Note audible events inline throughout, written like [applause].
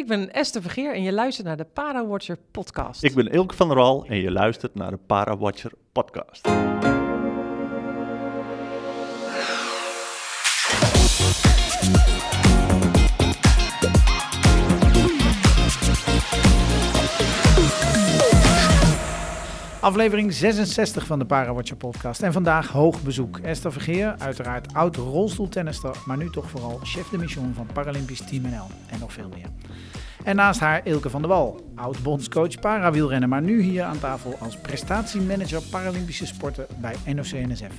Ik ben Esther Vergeer en je luistert naar de Parawatcher podcast. Ik ben Ilke van der Wal en je luistert naar de Parawatcher podcast. Aflevering 66 van de Parawatcher podcast. En vandaag hoog bezoek. Esther Vergeer, uiteraard oud rolstoeltennister, maar nu toch vooral chef de mission van Paralympisch Team NL. En nog veel meer. En naast haar Ilke van der Wal, oud bondscoach parawielrennen, maar nu hier aan tafel als prestatiemanager Paralympische sporten bij NOC-NSF.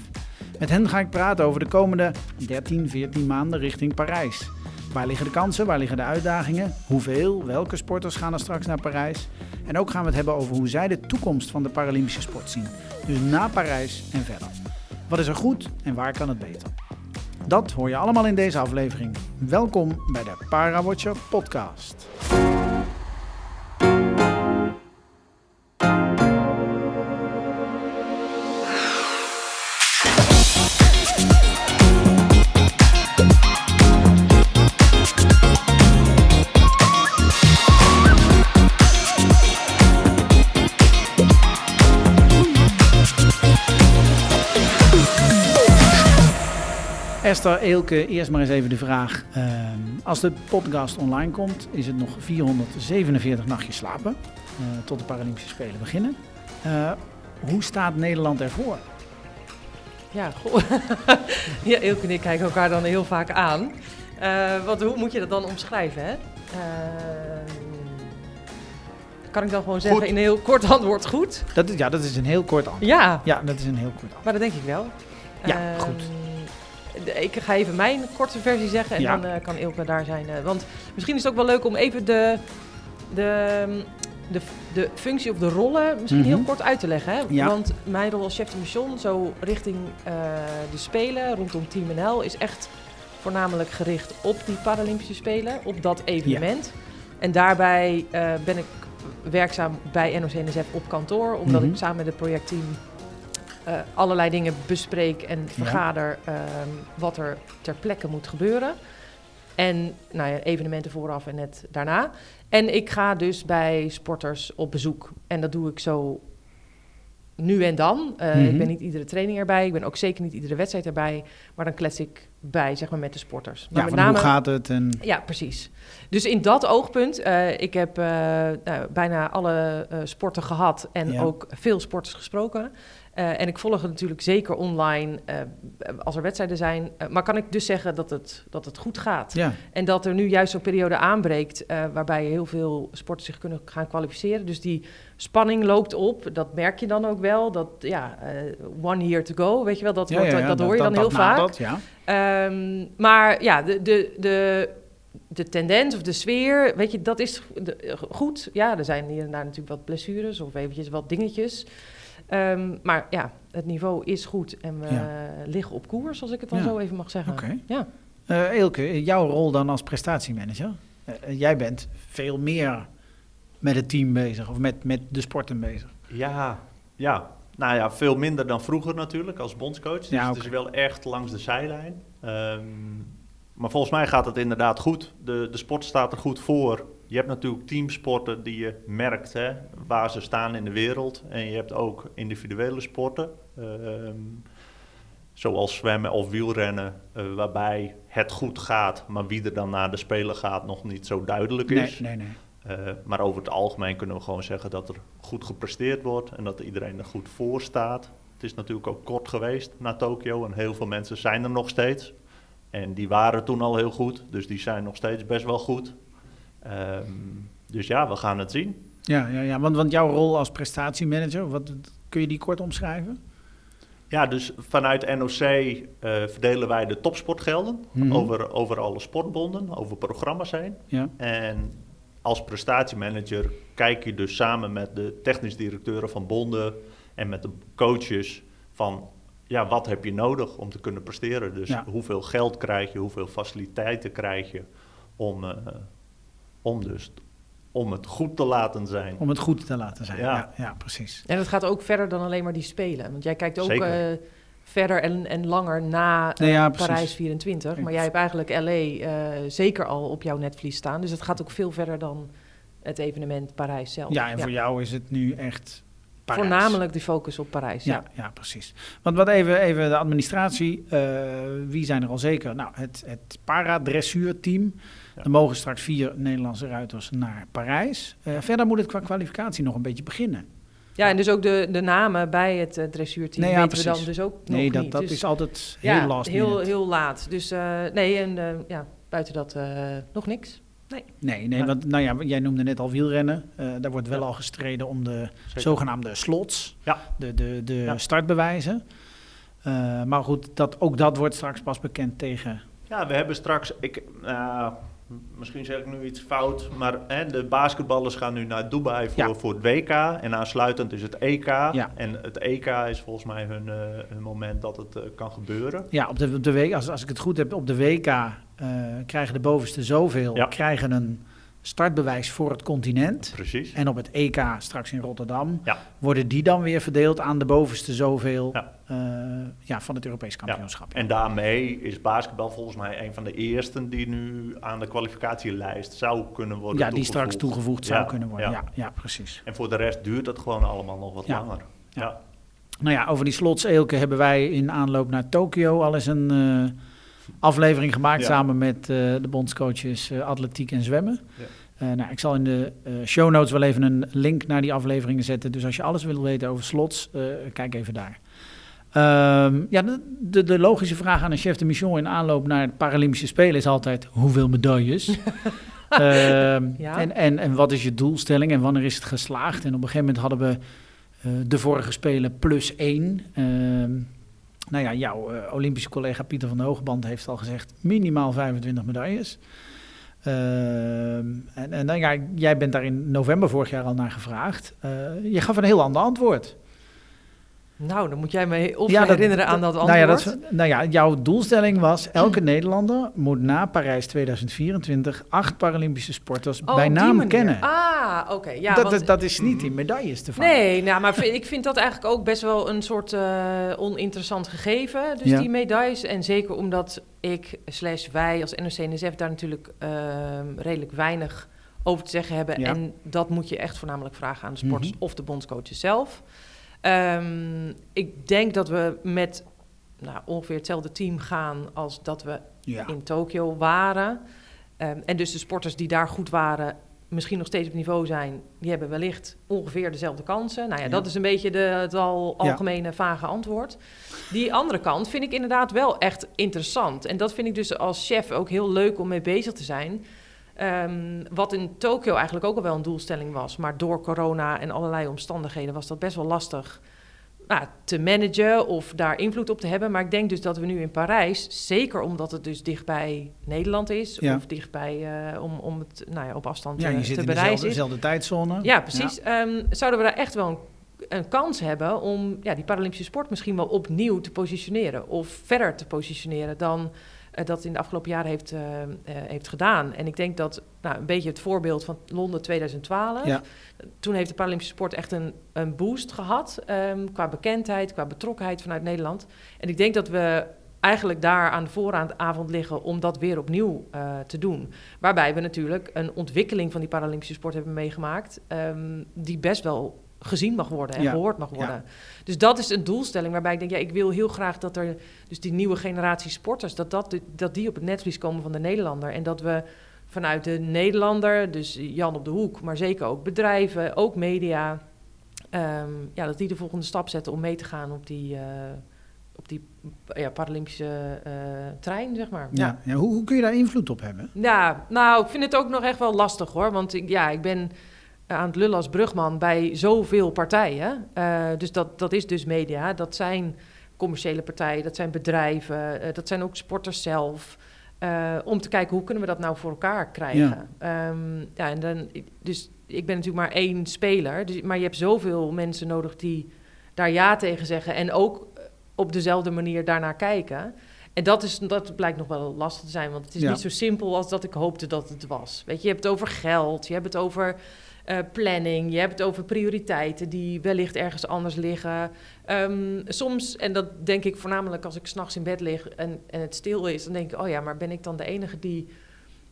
Met hen ga ik praten over de komende 13, 14 maanden richting Parijs. Waar liggen de kansen, waar liggen de uitdagingen, hoeveel, welke sporters gaan er straks naar Parijs? En ook gaan we het hebben over hoe zij de toekomst van de Paralympische sport zien. Dus na Parijs en verder. Wat is er goed en waar kan het beter? Dat hoor je allemaal in deze aflevering. Welkom bij de Parawatcher podcast. Esther, Eelke, eerst maar eens even de vraag. Uh, als de podcast online komt, is het nog 447 nachtjes slapen uh, tot de Paralympische Spelen beginnen. Uh, hoe staat Nederland ervoor? Ja, goh. [laughs] ja, Eelke en ik kijken elkaar dan heel vaak aan. Uh, wat, hoe moet je dat dan omschrijven? Hè? kan ik dan gewoon zeggen goed. in een heel kort antwoord goed? Dat is, ja, dat is een heel kort antwoord. Ja. Ja, dat is een heel kort antwoord. Maar dat denk ik wel. Ja, goed ik ga even mijn korte versie zeggen en ja. dan uh, kan Ilke daar zijn. Uh, want misschien is het ook wel leuk om even de, de, de, de functie of de rollen misschien mm -hmm. heel kort uit te leggen. Hè? Ja. Want mijn rol als chef de mission, zo richting uh, de Spelen, rondom Team NL, is echt voornamelijk gericht op die Paralympische Spelen, op dat evenement. Ja. En daarbij ben ik werkzaam bij NOC-NSF op kantoor, omdat mm -hmm. ik samen met het projectteam uh, allerlei dingen bespreek en vergader ja. uh, wat er ter plekke moet gebeuren. En nou ja, evenementen vooraf en net daarna. En ik ga dus bij sporters op bezoek. En dat doe ik zo nu en dan. Uh, mm-hmm. Ik ben niet iedere training erbij. Ik ben ook zeker niet iedere wedstrijd erbij. Maar dan klets ik bij, zeg maar, met de sporters. Maar ja, met name, hoe gaat het? En... Ja, precies. Dus in dat oogpunt, uh, ik heb uh, nou, bijna alle sporten gehad en ja. ook veel sporters gesproken. Uh, en ik volg het natuurlijk zeker online uh, als er wedstrijden zijn. Uh, maar kan ik dus zeggen dat het, dat het goed gaat? Ja. En dat er nu juist zo'n periode aanbreekt waarbij heel veel sporters zich kunnen gaan kwalificeren. Dus die spanning loopt op. Dat merk je dan ook wel. Dat ja, one year to go, weet je wel, dat, ja, wordt, ja, dat, dat, hoor je dan dat, heel vaak. Dat, ja. um, maar ja, de, de, de, de tendens of de sfeer, weet je, dat is goed. Ja, er zijn hier en daar natuurlijk wat blessures of eventjes wat dingetjes. Um, maar ja, het niveau is goed en we ja. liggen op koers, als ik het dan ja. zo even mag zeggen. Okay. Ja. Uh, Eelke, jouw rol dan als prestatiemanager? Uh, jij bent veel meer met het team bezig of met, met de sporten bezig. Ja, ja. Nou ja, veel minder dan vroeger natuurlijk als bondscoach. Dus ja, okay. het is wel echt langs de zijlijn. Um, maar volgens mij gaat het inderdaad goed. De, de sport staat er goed voor. Je hebt natuurlijk teamsporten die je merkt hè, waar ze staan in de wereld. En je hebt ook individuele sporten, uh, zoals zwemmen of wielrennen, uh, waarbij het goed gaat, maar wie er dan naar de Spelen gaat nog niet zo duidelijk is. Nee, nee, nee. Uh, maar over het algemeen kunnen we gewoon zeggen dat er goed gepresteerd wordt en dat iedereen er goed voor staat. Het is natuurlijk ook kort geweest na Tokio en heel veel mensen zijn er nog steeds. En die waren toen al heel goed, dus die zijn nog steeds best wel goed. Um, dus ja, we gaan het zien. Ja, ja, ja. Want, want jouw rol als prestatiemanager, wat, kun je die kort omschrijven? Ja, dus vanuit NOC uh, verdelen wij de topsportgelden mm-hmm. over, over alle sportbonden, over programma's heen. Ja. En als prestatiemanager kijk je dus samen met de technisch directeuren van bonden en met de coaches van ja, wat heb je nodig om te kunnen presteren. Dus ja. hoeveel geld krijg je, hoeveel faciliteiten krijg je om, uh, om dus om het goed te laten zijn. Om het goed te laten zijn, ja, Ja. precies. En dat gaat ook verder dan alleen maar die spelen. Want jij kijkt ook uh, verder en, en langer na Nee, ja, eh. Parijs 24. Maar jij hebt eigenlijk LA eh, zeker al op jouw netvlies staan. Dus het gaat ook veel verder dan het evenement Parijs zelf. Ja, en voor jou is het nu echt Parijs. Voornamelijk de focus op Parijs. Ja. Ja, ja, precies. Want wat even, even de administratie. eh, wie zijn er al zeker? Nou, het, het para-dressuurteam. Ja. Er mogen straks vier Nederlandse ruiters naar Parijs. Eh, verder moet het qua kwalificatie nog een beetje beginnen. Ja, en dus ook de, de namen bij het eh, dressuurteam Nee, ja, weten we dan dus ook Nee, nog dat, niet. dat Dus- is altijd heel ja, last heel, minute. heel laat. Dus eh, nee, en eh, ja, buiten dat eh, nog niks. Nee, nee Ja. want nou ja, jij noemde net al wielrennen. Eh, daar wordt wel Ja. al gestreden om de Zeker. zogenaamde slots, Ja. de, de, de Ja. startbewijzen. Eh, maar goed, dat, ook dat wordt straks pas bekend tegen... Ja, we hebben straks, ik, misschien zeg ik nu iets fout, maar hè, de basketballers gaan nu naar Dubai voor, Ja. voor het WK en aansluitend is het EK. Ja. En het EK is volgens mij hun, eh, hun moment dat het eh, kan gebeuren. Ja, op de, op de week, als, als ik het goed heb, op de WK eh, krijgen de bovenste zoveel Ja. krijgen een startbewijs voor het continent. Precies. En op het EK straks in Rotterdam Ja. worden die dan weer verdeeld aan de bovenste zoveel Ja. eh, ja, van het Europees kampioenschap. En daarmee is basketbal volgens mij een van de eersten die nu aan de kwalificatielijst zou kunnen worden Ja, die straks toegevoegd. zou Ja, kunnen worden. Ja. ja. Ja, precies. En voor de rest duurt het gewoon allemaal nog wat Ja. langer. Ja. Ja. Nou ja, over die slots, Eelke, hebben wij in aanloop naar Tokio al eens een eh, aflevering gemaakt Ja. samen met eh, de bondscoaches eh, atletiek en zwemmen. Ja. Eh, nou, ik zal in de eh, show notes wel even een link naar die afleveringen zetten. Dus als je alles wil weten over slots, eh, kijk even daar. Ehm, ja, de, de, de logische vraag aan een chef de mission in aanloop naar de Paralympische Spelen is altijd: hoeveel medailles? [laughs] Ehm, Ja. en, en, en wat is je doelstelling en wanneer is het geslaagd? En op een gegeven moment hadden we eh, de vorige Spelen plus één. Ehm, nou ja, jouw eh, Olympische collega Pieter van der Hoogband heeft al gezegd minimaal 25 medailles. Ehm, en en nou ja, jij bent daar in november vorig jaar al naar gevraagd. Eh, je gaf een heel ander antwoord. Nou, dan moet jij me of Ja, dat- herinneren aan dat antwoord. Nou ja, dat, nou ja, jouw doelstelling was: [clears throat] elke Nederlander moet na Parijs 2024 acht Paralympische sporters Oh, bij die naam kennen. Ah, oké. ja, dat, want- dat, dat is niet in medailles te vangen. Nee, nou, maar [laughs] ik vind dat eigenlijk ook best wel een soort eh, oninteressant gegeven. Dus Ja. die medailles. En zeker omdat ik, slash wij als NOC-NSF daar natuurlijk ehm, redelijk weinig over te zeggen hebben. Ja. En dat moet je echt voornamelijk vragen aan de sporters Mhm. of de bondscoaches zelf. Ehm, ik denk dat we met nou, ongeveer hetzelfde team gaan als dat we Ja. in Tokio waren. Ehm, en dus de sporters die daar goed waren, misschien nog steeds op niveau zijn, die hebben wellicht ongeveer dezelfde kansen. Nou ja, Ja. dat is een beetje de, het al, Ja. algemene vage antwoord. Die andere kant vind ik inderdaad wel echt interessant. En dat vind ik dus als chef ook heel leuk om mee bezig te zijn. Ehm, wat in Tokio eigenlijk ook al wel een doelstelling was. Maar door corona en allerlei omstandigheden was dat best wel lastig nou, te managen of daar invloed op te hebben. Maar ik denk dus dat we nu in Parijs, zeker omdat het dus dichtbij Nederland is, Ja. of dichtbij eh, om, om het nou ja, op afstand Ja, eh, je zit te in dezelfde, tijdzone. Ja, precies. Ehm, zouden we daar echt wel een, een kans hebben om ja, die Paralympische sport misschien wel opnieuw te positioneren of verder te positioneren dan dat in de afgelopen jaren heeft, eh, eh, heeft gedaan. En ik denk dat nou, een beetje het voorbeeld van Londen 2012. Ja. Toen heeft de Paralympische sport echt een, een boost gehad ehm, qua bekendheid, qua betrokkenheid vanuit Nederland. En ik denk dat we eigenlijk daar aan de vooravond liggen om dat weer opnieuw eh, te doen. Waarbij we natuurlijk een ontwikkeling van die Paralympische sport hebben meegemaakt, ehm, die best wel gezien mag worden en Ja, gehoord mag ja. worden. Dus dat is een doelstelling waarbij ik denk, ja, ik wil heel graag dat er dus die nieuwe generatie sporters, dat, dat, dat die op het netvlies komen van de Nederlander. En dat we vanuit de Nederlander, dus Jan op de hoek, maar zeker ook bedrijven, ook media, ehm, ja, dat die de volgende stap zetten om mee te gaan op die, eh, op die ja, Paralympische eh, trein, zeg maar. Ja. Ja, hoe, hoe kun je daar invloed op hebben? Ja, nou, ik vind het ook nog echt wel lastig hoor. Want ik, ja, ik ben aan het lullen als brugman bij zoveel partijen. Eh, dus dat, dat is dus media. Dat zijn commerciële partijen, dat zijn bedrijven, eh, dat zijn ook sporters zelf. Eh, om te kijken hoe kunnen we dat nou voor elkaar krijgen. Ja, ja en dan, dus ik ben natuurlijk maar één speler. Dus, maar je hebt zoveel mensen nodig die daar ja tegen zeggen. En ook op dezelfde manier daarnaar kijken. En dat, is, dat blijkt nog wel lastig te zijn, want het is Ja. niet zo simpel als dat ik hoopte dat het was. Weet je, je hebt het over geld, je hebt het over eh, planning, je hebt het over prioriteiten die wellicht ergens anders liggen. Ehm, soms, en dat denk ik voornamelijk als ik s'nachts in bed lig en, en het stil is, dan denk ik, oh ja, maar ben ik dan de enige die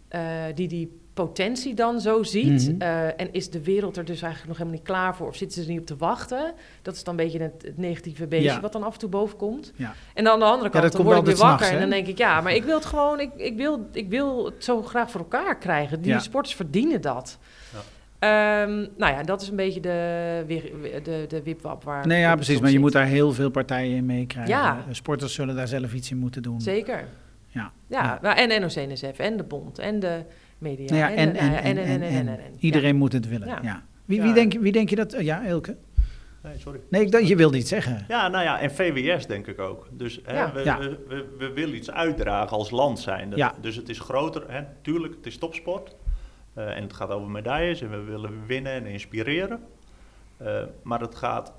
eh, die, die potentie dan zo ziet? Mhm. Eh, en is de wereld er dus eigenlijk nog helemaal niet klaar voor? Of zitten ze er niet op te wachten? Dat is dan een beetje het, het negatieve beestje Ja. wat dan af en toe boven komt. Ja. En dan aan de andere kant, dat dan word ik weer wakker. en dan denk ik, ja, maar ik wil het gewoon... Ik, ik, wil, ik wil het zo graag voor elkaar krijgen. Die Ja. sporters verdienen dat. Ehm, nou ja, dat is een beetje de, weer- de, de wipwap waar... Nee, ja, precies. Maar je zit. moet daar heel veel partijen in meekrijgen. Ja. De Sporters zullen daar zelf iets in moeten doen. Zeker. Ja. Ja, en NOC-NSF en de bond en de media. Nou ja, en, de- en, ja, en, en, en, en. Iedereen moet het willen. Ja. Ja. Wie, Ja. wie, denk, wie denk je dat... Ja, Elke? Nee, sorry. Nee, ik je wilde iets zeggen. Ja, nou ja, en VWS denk ik ook. Dus hè, Ja. we, Ja. We, we, we willen iets uitdragen als land zijn. Ja. Dus het is groter. Hè. Tuurlijk, het is topsport. Eh, en het gaat over medailles en we willen winnen en inspireren. Eh, maar het gaat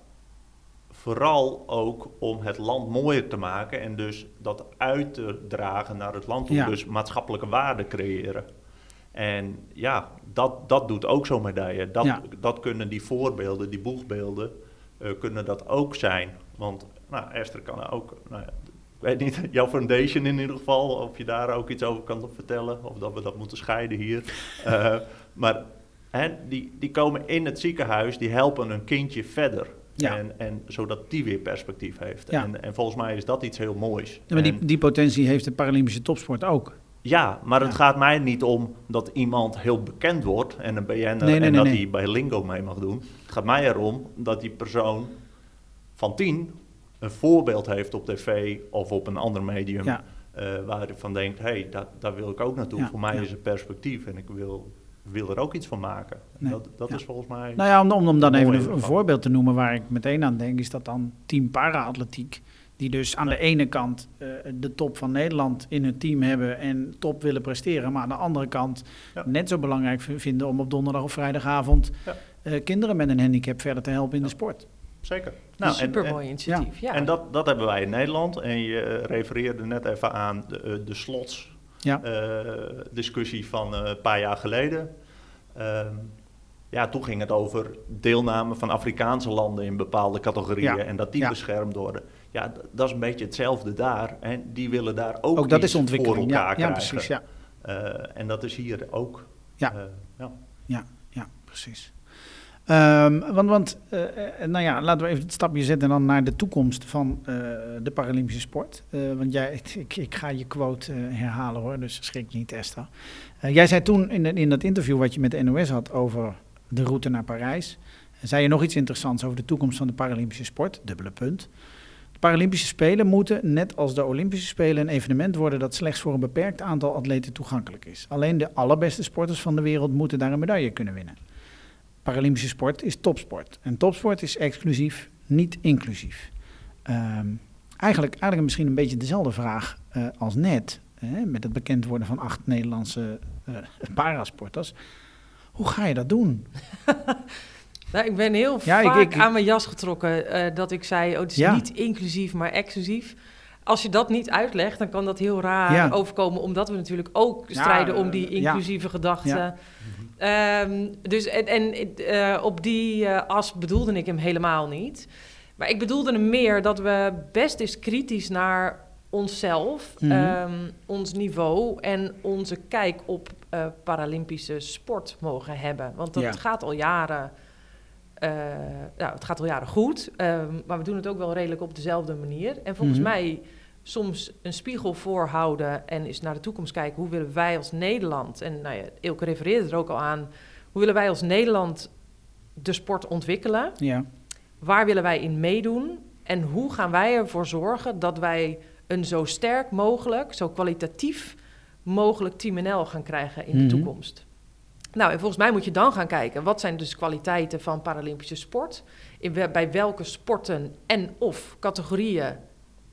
vooral ook om het land mooier te maken en dus dat uit te dragen naar het land toe. Ja. Dus maatschappelijke waarde creëren. En ja, dat, dat doet ook zo'n medaille. Dat, Ja. dat kunnen die voorbeelden, die boegbeelden, eh, kunnen dat ook zijn. Want nou, Esther kan ook, nou weet niet, jouw foundation in ieder geval, of je daar ook iets over kan vertellen, of dat we dat moeten scheiden hier. [laughs] Eh, maar hè, die, die komen in het ziekenhuis, die helpen een kindje verder. Ja. En, en zodat die weer perspectief heeft. Ja. En, en volgens mij is dat iets heel moois. Ja, maar die, En- die potentie heeft de Paralympische topsport ook. ja, maar het gaat mij niet om dat iemand heel bekend wordt en een BN'er Nee, nee, en nee, dat hij bij Lingo mee mag doen. Het gaat mij erom dat die persoon van tien een voorbeeld heeft op tv of op een ander medium Ja. eh, waar hij van denkt, hé, hey, dat, daar wil ik ook naartoe. Ja, Voor mij ja. is het perspectief en ik wil, wil er ook iets van maken. Nee, Dat, dat is volgens mij... Nou ja, om, om, om dan even een, voorbeeld te noemen waar ik meteen aan denk, is dat dan team para-atletiek. Die dus aan de ene kant eh, de top van Nederland in hun team hebben en top willen presteren. Maar aan de andere kant net zo belangrijk vinden om op donderdag of vrijdagavond eh, kinderen met een handicap verder te helpen in de sport. Zeker. Nou, en- Super en- mooi initiatief. Ja. En dat, dat hebben wij in Nederland. En je eh, refereerde net even aan de, eh, de slots Ja. eh, discussie van eh, een paar jaar geleden. Ehm, ja, toen ging het over deelname van Afrikaanse landen in bepaalde categorieën Ja. en dat die Ja. beschermd worden. Ja, dat is een beetje hetzelfde daar. En die willen daar ook, Ook dat iets is ontwikkeling. voor Ja, elkaar ja, krijgen. precies. Ja, Eh, en dat is hier ook. Ja. Ja. ja, ja precies. Ehm, want, want eh, eh, nou ja, laten we even het stapje zetten dan naar de toekomst van eh, de Paralympische sport. Want jij, [laughs] ik, ik ga je quote herhalen hoor, dus schrik niet Esther. Jij zei toen in, in dat interview wat je met de NOS had over de route naar Parijs, zei je nog iets interessants over de toekomst van de Paralympische sport, dubbele punt. De Paralympische Spelen moeten, net als de Olympische Spelen, een evenement worden dat slechts voor een beperkt aantal atleten toegankelijk is. Alleen de allerbeste sporters van de wereld moeten daar een medaille kunnen winnen. Paralympische sport is topsport. En topsport is exclusief, niet inclusief. Ehm, eigenlijk, eigenlijk misschien een beetje dezelfde vraag eh, als net. Hè, met het bekend worden van acht Nederlandse eh [laughs] parasporters. Hoe ga je dat doen? [laughs] Nou, ik ben heel Ja, vaak ik- aan mijn jas getrokken eh, dat ik zei, oh, het is Ja. niet inclusief, maar exclusief. Als je dat niet uitlegt, dan kan dat heel raar Ja. overkomen, omdat we natuurlijk ook Ja, strijden om die eh, inclusieve gedachten. Ehm, dus en, en eh, op die eh, as bedoelde ik hem helemaal niet. Maar ik bedoelde hem meer dat we best eens kritisch naar onszelf, Mhm. ehm, ons niveau en onze kijk op Paralympische sport mogen hebben. Want dat Ja. gaat al jaren. eh, nou, het gaat al jaren goed, ehm, maar we doen het ook wel redelijk op dezelfde manier. En volgens Mhm. mij soms een spiegel voorhouden en eens naar de toekomst kijken. Hoe willen wij als Nederland, en nou ja, Ilke refereerde er ook al aan, hoe willen wij als Nederland de sport ontwikkelen? Ja, Waar willen wij in meedoen? En hoe gaan wij ervoor zorgen dat wij een zo sterk mogelijk, zo kwalitatief mogelijk Team NL gaan krijgen in Mhm. de toekomst? Nou, en volgens mij moet je dan gaan kijken, wat zijn dus kwaliteiten van Paralympische sport? In bij welke sporten en of categorieën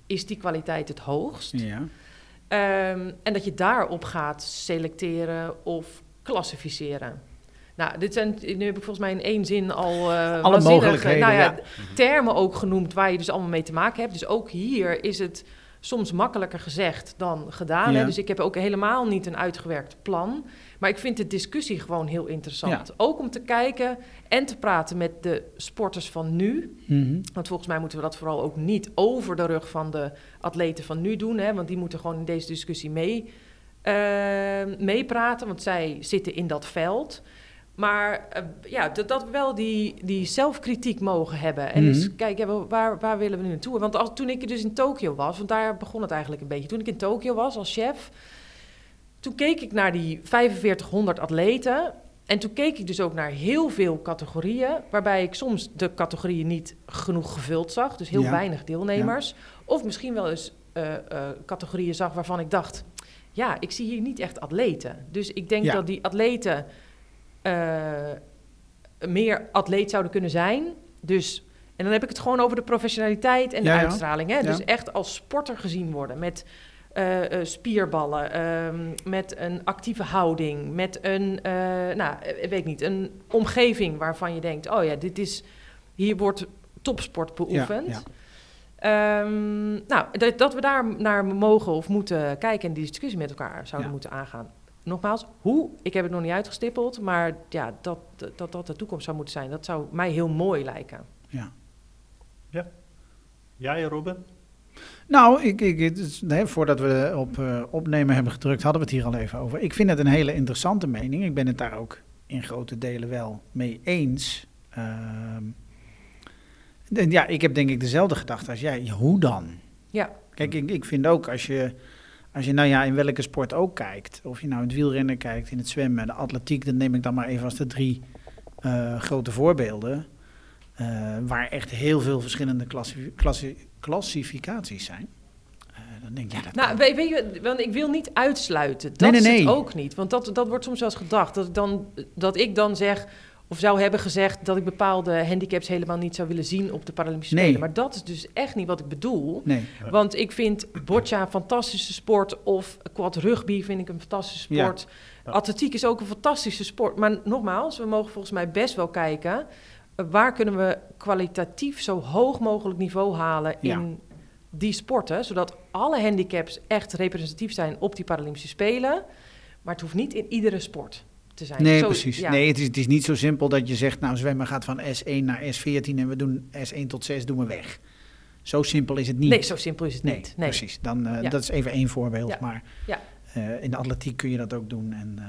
is die kwaliteit het hoogst? ja. Ehm, en dat je daarop gaat selecteren of klassificeren. Nou, dit zijn, nu heb ik volgens mij in één zin al eh waanzinnige, mogelijkheden, nou ja, ja. termen ook genoemd waar je dus allemaal mee te maken hebt. Dus ook hier is het soms makkelijker gezegd dan gedaan. Ja. Hè? Dus ik heb ook helemaal niet een uitgewerkt plan. Maar ik vind de discussie gewoon heel interessant. Ja. Ook om te kijken en te praten met de sporters van nu. Mhm. Want volgens mij moeten we dat vooral ook niet over de rug van de atleten van nu doen. Hè? Want die moeten gewoon in deze discussie mee, eh, meepraten, want zij zitten in dat veld. Maar eh, ja, dat, dat we wel die, die zelfkritiek mogen hebben. En Mhm. dus kijk, ja, waar, waar willen we nu naartoe? Want als, toen ik dus in Tokio was, want daar begon het eigenlijk een beetje. Toen ik in Tokio was als chef, toen keek ik naar die 4500 atleten. En toen keek ik dus ook naar heel veel categorieën, waarbij ik soms de categorieën niet genoeg gevuld zag, dus heel Ja. weinig deelnemers. Of misschien wel eens eh, eh, categorieën zag waarvan ik dacht, ja, ik zie hier niet echt atleten. Dus ik denk dat die atleten meer atleet zouden kunnen zijn. Dus, en dan heb ik het gewoon over de professionaliteit en de Ja, uitstraling. Hè? Ja. Dus echt als sporter gezien worden met eh, eh, spierballen, ehm, met een actieve houding, met een, eh, nou, eh, weet ik niet, een omgeving waarvan je denkt, oh ja, dit is, hier wordt topsport beoefend. Ja, Ehm, nou, dat, dat we daar naar mogen of moeten kijken en die discussie met elkaar zouden moeten aangaan. Nogmaals, hoe? Ik heb het nog niet uitgestippeld, maar ja, dat, dat dat de toekomst zou moeten zijn, dat zou mij heel mooi lijken. ja. Jij, Robin? Nou, ik, ik, nee, voordat we op eh, opnemen hebben gedrukt, hadden we het hier al even over. Ik vind het een hele interessante mening. Ik ben het daar ook in grote delen wel mee eens. Ehm, en ja, ik heb denk ik dezelfde gedachte als jij. Hoe dan? Ja, Kijk, ik, ik vind ook als je, als je nou ja, in welke sport ook kijkt, of je nou in het wielrennen kijkt, in het zwemmen, de atletiek, dan neem ik dan maar even als de drie eh, grote voorbeelden, eh, waar echt heel veel verschillende klassi- klassi- klassificaties zijn. Eh, dan denk ik, ja, dat nou, kan. weet, weet je, want ik wil niet uitsluiten. Dat Nee, nee, is het nee. ook niet. Want dat, dat wordt soms wel eens gedacht. Dat dan, dat ik dan zeg, of zou hebben gezegd... dat ik bepaalde handicaps helemaal niet zou willen zien op de Paralympische Nee. Spelen. Maar dat is dus echt niet wat ik bedoel. Nee. Want ik vind boccia een fantastische sport. Of quad rugby vind ik een fantastische sport. Ja. Atletiek is ook een fantastische sport. Maar nogmaals, we mogen volgens mij best wel kijken... eh, waar kunnen we kwalitatief zo hoog mogelijk niveau halen Ja. in die sporten... zodat alle handicaps echt representatief zijn op die Paralympische Spelen. Maar het hoeft niet in iedere sport te zijn. nee Zo- precies. ja. Nee, het is, het is niet zo simpel dat je zegt, nou, zwemmen gaat van S1 naar S14 en we doen S1 tot 6 doen we weg. Zo simpel is het niet. Nee, zo simpel is het Nee, niet. Nee. precies. Dan, eh, Ja. Dat is even één voorbeeld. Ja. Maar Ja. eh, in de atletiek kun je dat ook doen. En, eh,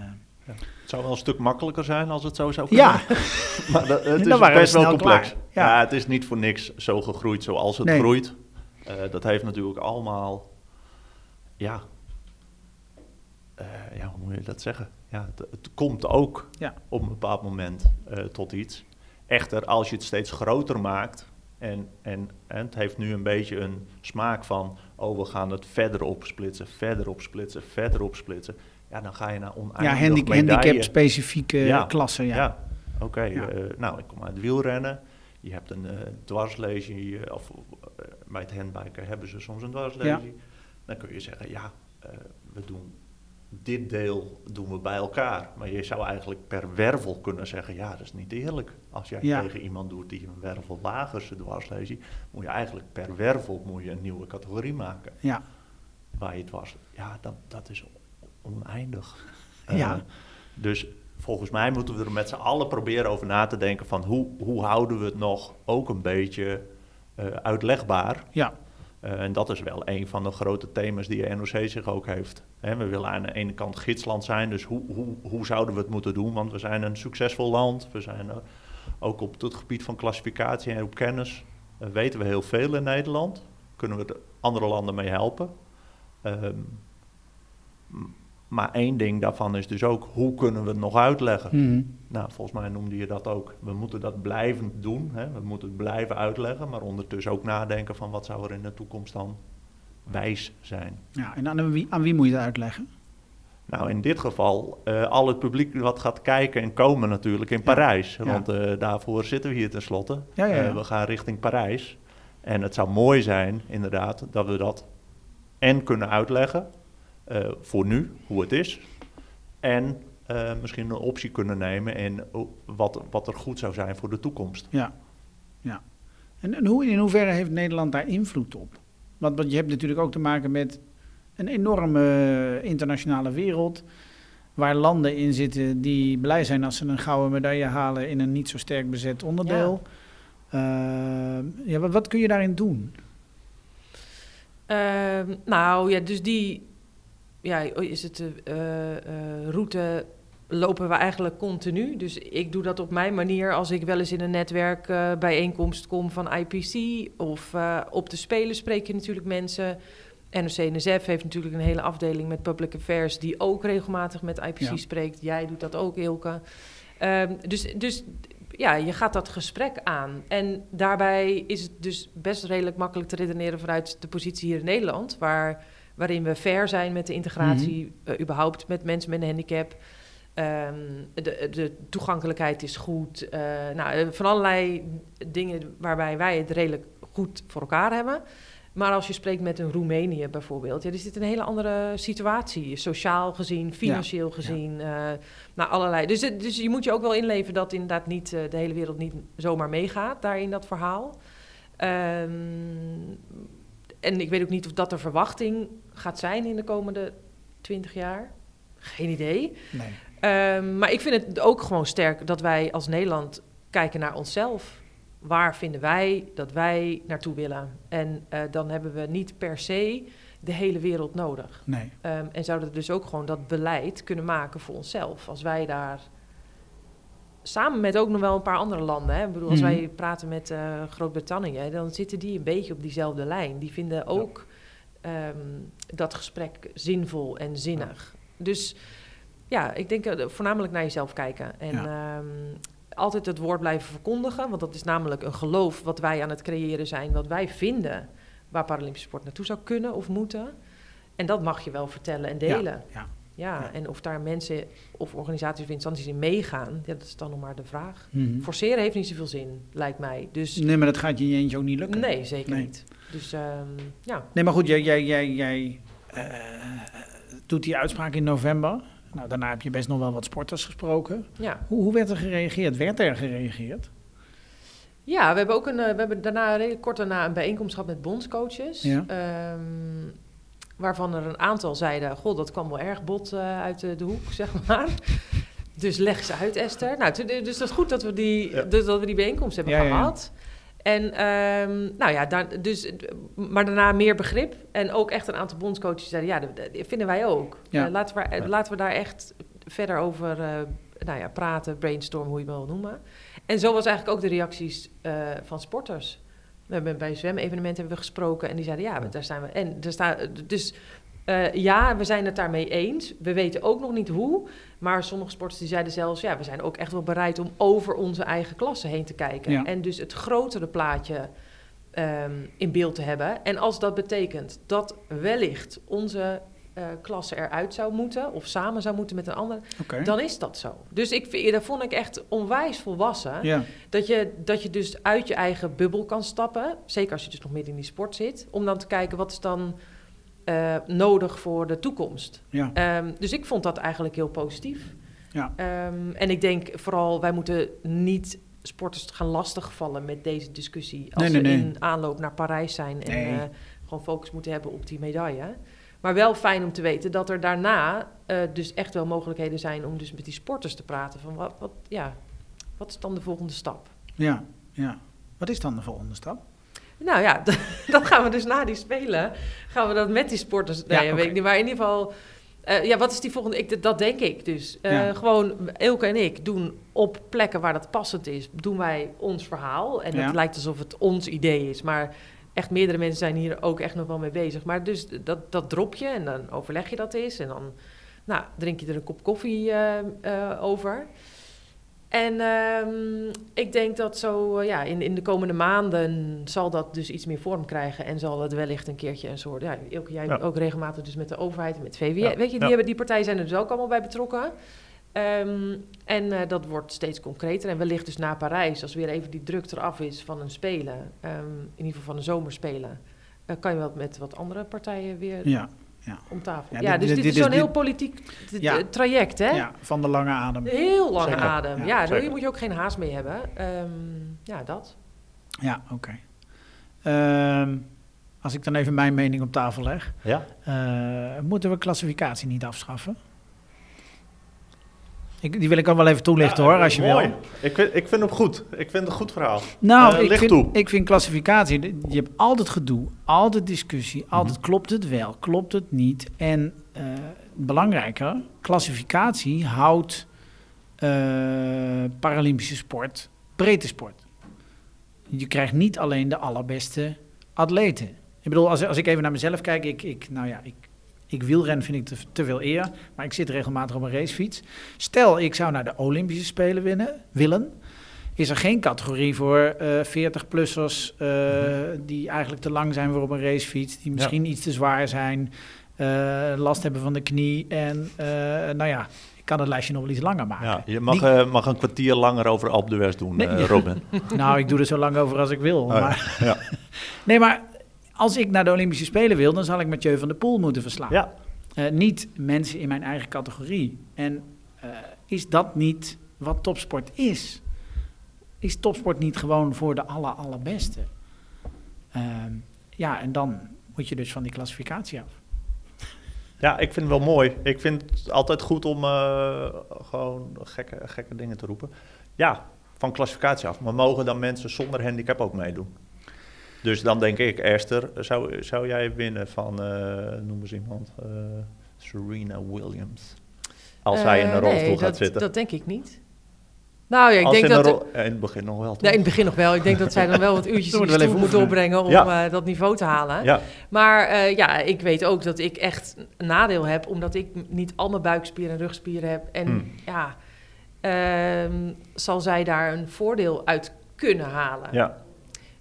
Het zou wel een stuk makkelijker zijn als het zo zou kunnen. ja, [laughs] maar dat, het Dan is best wel complex. Ja. Ja. het is niet voor niks zo gegroeid zoals het Nee. groeit. Eh, dat heeft natuurlijk allemaal, ja, eh, ja, hoe moet je dat zeggen? Ja, het, het komt ook Ja. op een bepaald moment eh, tot iets. Echter, als je het steeds groter maakt en, en, en het heeft nu een beetje een smaak van, oh, we gaan het verder opsplitsen, verder opsplitsen, verder opsplitsen. Ja, dan ga je naar ja oneindig medaille. handicap-specifieke Ja. klassen. Ja. Ja, oké. Ja. eh, nou, ik kom uit wielrennen. Je hebt een dwarslesie, eh, of bij het handbiken hebben ze soms een dwarslesie. Dan kun je zeggen, ja, we doen dit deel doen we bij elkaar. Maar je zou eigenlijk per wervel kunnen zeggen, ja, dat is niet eerlijk. Als jij Ja. tegen iemand doet die een wervel lager dwarslesie, moet je eigenlijk per wervel moet je een nieuwe categorie maken. Ja. Waar je dwars, ja, dat, dat is oneindig. [laughs] Ja. Eh, dus volgens mij moeten we er met z'n allen proberen over na te denken van hoe, hoe houden we het nog ook een beetje eh, uitlegbaar. Ja. Eh, en dat is wel een van de grote thema's die de NOC zich ook heeft. We willen aan de ene kant gidsland zijn, dus hoe, hoe, hoe zouden we het moeten doen? Want we zijn een succesvol land. We zijn ook op het gebied van klassificatie en op kennis eh, weten we heel veel in Nederland. Kunnen we de andere landen mee helpen? Ehm, maar één ding daarvan is dus ook, hoe kunnen we het nog uitleggen? Mhm. Nou, volgens mij noemde je dat ook. We moeten dat blijvend doen. Hè? We moeten het blijven uitleggen, maar ondertussen ook nadenken van wat zou er in de toekomst dan wijs zijn. ja. En aan wie, aan wie moet je dat uitleggen? Nou, in dit geval eh, al het publiek wat gaat kijken en komen natuurlijk in Ja. Parijs. Ja. Want eh, daarvoor zitten we hier tenslotte. Ja, ja, ja. Eh, we gaan richting Parijs. En het zou mooi zijn, inderdaad, dat we dat en kunnen uitleggen voor nu, hoe het is. En eh, misschien een optie kunnen nemen in o- wat, wat er goed zou zijn voor de toekomst. Ja. ja. En, en hoe, in hoeverre heeft Nederland daar invloed op? Want, want je hebt natuurlijk ook te maken met een enorme internationale wereld. Waar landen in zitten die blij zijn als ze een gouden medaille halen in een niet zo sterk bezet onderdeel. Ja. ja, wat, wat kun je daarin doen? Ehm, nou ja, dus die ja, is het de uh, route lopen we eigenlijk continu. Dus ik doe dat op mijn manier als ik wel eens in een netwerkbijeenkomst uh, kom van IPC of uh, op de Spelen spreek je natuurlijk mensen. NOC-NSF heeft natuurlijk een hele afdeling met public affairs die ook regelmatig met IPC ja. spreekt. Jij doet dat ook, Ilke. Um, dus, dus ja, je gaat dat gesprek aan. En daarbij is het dus best redelijk makkelijk te redeneren vanuit de positie hier in Nederland, waar, waarin we fair zijn met de integratie, mm -hmm. uh, überhaupt met mensen met een handicap. Um, de, de, toegankelijkheid is goed. Uh, nou, van allerlei dingen waarbij wij het redelijk goed voor elkaar hebben. Maar als je spreekt met een Roemenië bijvoorbeeld, ja, er zit een hele andere situatie. Sociaal gezien, financieel ja, gezien, ja. Uh, nou allerlei. Dus, dus je moet je ook wel inleven dat inderdaad niet uh, de hele wereld niet zomaar meegaat daar in dat verhaal. Um, en ik weet ook niet of dat de verwachting gaat zijn in de komende twintig jaar. Geen idee. Nee. Um, maar ik vind het ook gewoon sterk dat wij als Nederland kijken naar onszelf waar vinden wij dat wij naartoe willen? En uh, dan hebben we niet per se de hele wereld nodig. Nee. Um, en zouden we dus ook gewoon dat beleid kunnen maken voor onszelf. Als wij daar samen met ook nog wel een paar andere landen. Hè? Ik bedoel, als -hmm. wij praten met uh, Groot-Brittannië, dan zitten die een beetje op diezelfde lijn. Die vinden ook ja. Um, dat gesprek zinvol en zinnig. Ja. Dus ja, ik denk uh, voornamelijk naar jezelf kijken. En ja. um, altijd het woord blijven verkondigen. Want dat is namelijk een geloof wat wij aan het creëren zijn. Wat wij vinden waar Paralympische sport naartoe zou kunnen of moeten. En dat mag je wel vertellen en delen. Ja, ja. ja en of daar mensen of organisaties of instanties in meegaan, ja, dat is dan nog maar de vraag. Mhm. Mm -hmm. Forceren heeft niet zoveel zin, lijkt mij. Dus, nee, maar dat gaat je eentje ook niet lukken. Nee, zeker nee. niet. Dus um, ja. Nee, maar goed, jij, jij, jij, jij uh, doet die uitspraak in november. Nou, daarna heb je best nog wel wat sporters gesproken. Ja. Hoe, hoe werd er gereageerd? Werd er gereageerd? Ja, we hebben ook een, uh, we hebben daarna redelijk kort daarna een bijeenkomst gehad met bondscoaches. Ja. Um, waarvan er een aantal zeiden: Goh, dat kwam wel erg bot uh, uit de, de, hoek, [laughs] zeg maar. dus leg ze uit, Esther. Nou, dus dat is goed dat we die, ja. dus dat we die bijeenkomst hebben ja, gehad. En um, nou ja, daar, dus, maar daarna meer begrip. En ook echt een aantal bondscoaches zeiden, ja, dat, dat vinden wij ook. Uh, laten, we, laten we daar echt verder over uh, nou ja, praten, brainstormen, hoe je het wil noemen. En zo was eigenlijk ook de reacties van sporters. We hebben bij zwemevenementen hebben we gesproken en die zeiden, ja, daar zijn we. En er staat, dus uh, ja, we zijn het daarmee eens. We weten ook nog niet hoe. Maar sommige sporters die zeiden zelfs... ja, we zijn ook echt wel bereid om over onze eigen klasse heen te kijken. Ja. En dus het grotere plaatje um, in beeld te hebben. En als dat betekent dat wellicht onze uh, klasse eruit zou moeten... of samen zou moeten met een ander, okay. dan is dat zo. Dus ik, dat vond ik echt onwijs volwassen. Dat, je, dat je dus uit je eigen bubbel kan stappen. Zeker als je dus nog midden in die sport zit. Om dan te kijken, wat is dan... Uh, nodig voor de toekomst. Ja. Um, dus ik vond dat eigenlijk heel positief. Ja. Um, en ik denk vooral, wij moeten niet sporters gaan lastigvallen met deze discussie. Als nee, nee, we in aanloop naar Parijs zijn en uh, gewoon focus moeten hebben op die medaille. Maar wel fijn om te weten dat er daarna uh, dus echt wel mogelijkheden zijn om dus met die sporters te praten. Van wat, wat, ja, wat is dan de volgende stap? Ja, ja. Wat is dan de volgende stap? Nou ja, [laughs] dan gaan we dus na die spelen, gaan we dat met die sporters, nee, Ja, weet ik niet, maar in ieder geval, uh, ja, wat is die volgende, ik, dat denk ik dus. Uh, Ja. Gewoon, Elke en ik doen op plekken waar dat passend is, doen wij ons verhaal. En Ja. het lijkt alsof het ons idee is, maar echt meerdere mensen zijn hier ook echt nog wel mee bezig. Maar dus dat, dat drop je en dan overleg je dat eens en dan, nou, drink je er een kop koffie uh, uh, over. En um, ik denk dat zo, uh, ja, in, in de komende maanden zal dat dus iets meer vorm krijgen. En zal het wellicht een keertje een soort, ja, ook, jij Ja. ook regelmatig dus met de overheid en met. Ja. Weet je, die, Ja. hebben, die partijen zijn er dus ook allemaal bij betrokken. Um, en uh, dat wordt steeds concreter. En wellicht dus na Parijs, als weer even die druk eraf is van een spelen, um, in ieder geval van een zomerspelen, uh, kan je wel met wat andere partijen weer Ja, ja. om tafel. Ja, Ja, dit- dus dit- is zo'n heel politiek Ja. traject, hè? ja, van de lange adem. Heel lange Zeker. adem. Ja, Ja, daar moet je ook geen haast mee hebben. Um, ja, dat. Ja, oké. Ehm, als ik dan even mijn mening op tafel leg, Ja? eh, moeten we klassificatie niet afschaffen? Ik, die wil ik ook wel even toelichten hoor, als je Mooi. wil. Ik vind, ik vind hem goed. Ik vind het een goed verhaal. Nou, Eh, ik, vind, toe. ik vind klassificatie, je hebt altijd gedoe, altijd discussie, altijd Mhm. klopt het wel, klopt het niet. En eh, belangrijker, klassificatie houdt eh, Paralympische sport breedte sport. Je krijgt niet alleen de allerbeste atleten. Ik bedoel, als, als ik even naar mezelf kijk, ik, ik, nou ja, ik, ik wielren vind ik te, te veel eer, maar ik zit regelmatig op een racefiets. Stel, ik zou naar de Olympische Spelen winnen, willen, is er geen categorie voor eh 40-plussers die eigenlijk te lang zijn voor op een racefiets, die misschien iets te zwaar zijn, eh, last hebben van de knie en eh, nou ja, ik kan het lijstje nog wel iets langer maken. Ja, je mag, Die- eh, mag een kwartier langer over Alpe d'Huez doen, Nee, eh. Robin. [laughs] Nou, ik doe er zo lang over als ik wil. Oh, maar, Ja. [laughs] nee, maar als ik naar de Olympische Spelen wil, dan zal ik Mathieu van der Poel moeten verslaan. Ja, Eh, niet mensen in mijn eigen categorie. En eh, is dat niet wat topsport is? Is topsport niet gewoon voor de aller, allerbeste? Ehm, ja, en dan moet je dus van die klassificatie af. ja, ik vind het wel mooi. Ik vind het altijd goed om eh, gewoon gekke, gekke dingen te roepen. Ja, van klassificatie af. Maar mogen dan mensen zonder handicap ook meedoen? Dus dan denk ik, Esther, zou, zou jij winnen van, eh, noem eens iemand, eh, Serena Williams? Als zij in Eh, een rolstoel nee, gaat dat, zitten. Dat denk ik niet. Nou ja, ik Als denk dat... rol- in het begin nog wel, toch? Nee, in het begin nog wel. Ik denk dat zij dan wel wat uurtjes [laughs] in moet de wel stoel even moet doorbrengen om Ja. eh, dat niveau te halen. Ja, Maar eh, ja, ik weet ook dat ik echt een nadeel heb, omdat ik niet al mijn buikspieren en rugspieren heb. En Hmm. ja, ehm, zal zij daar een voordeel uit kunnen halen. ja.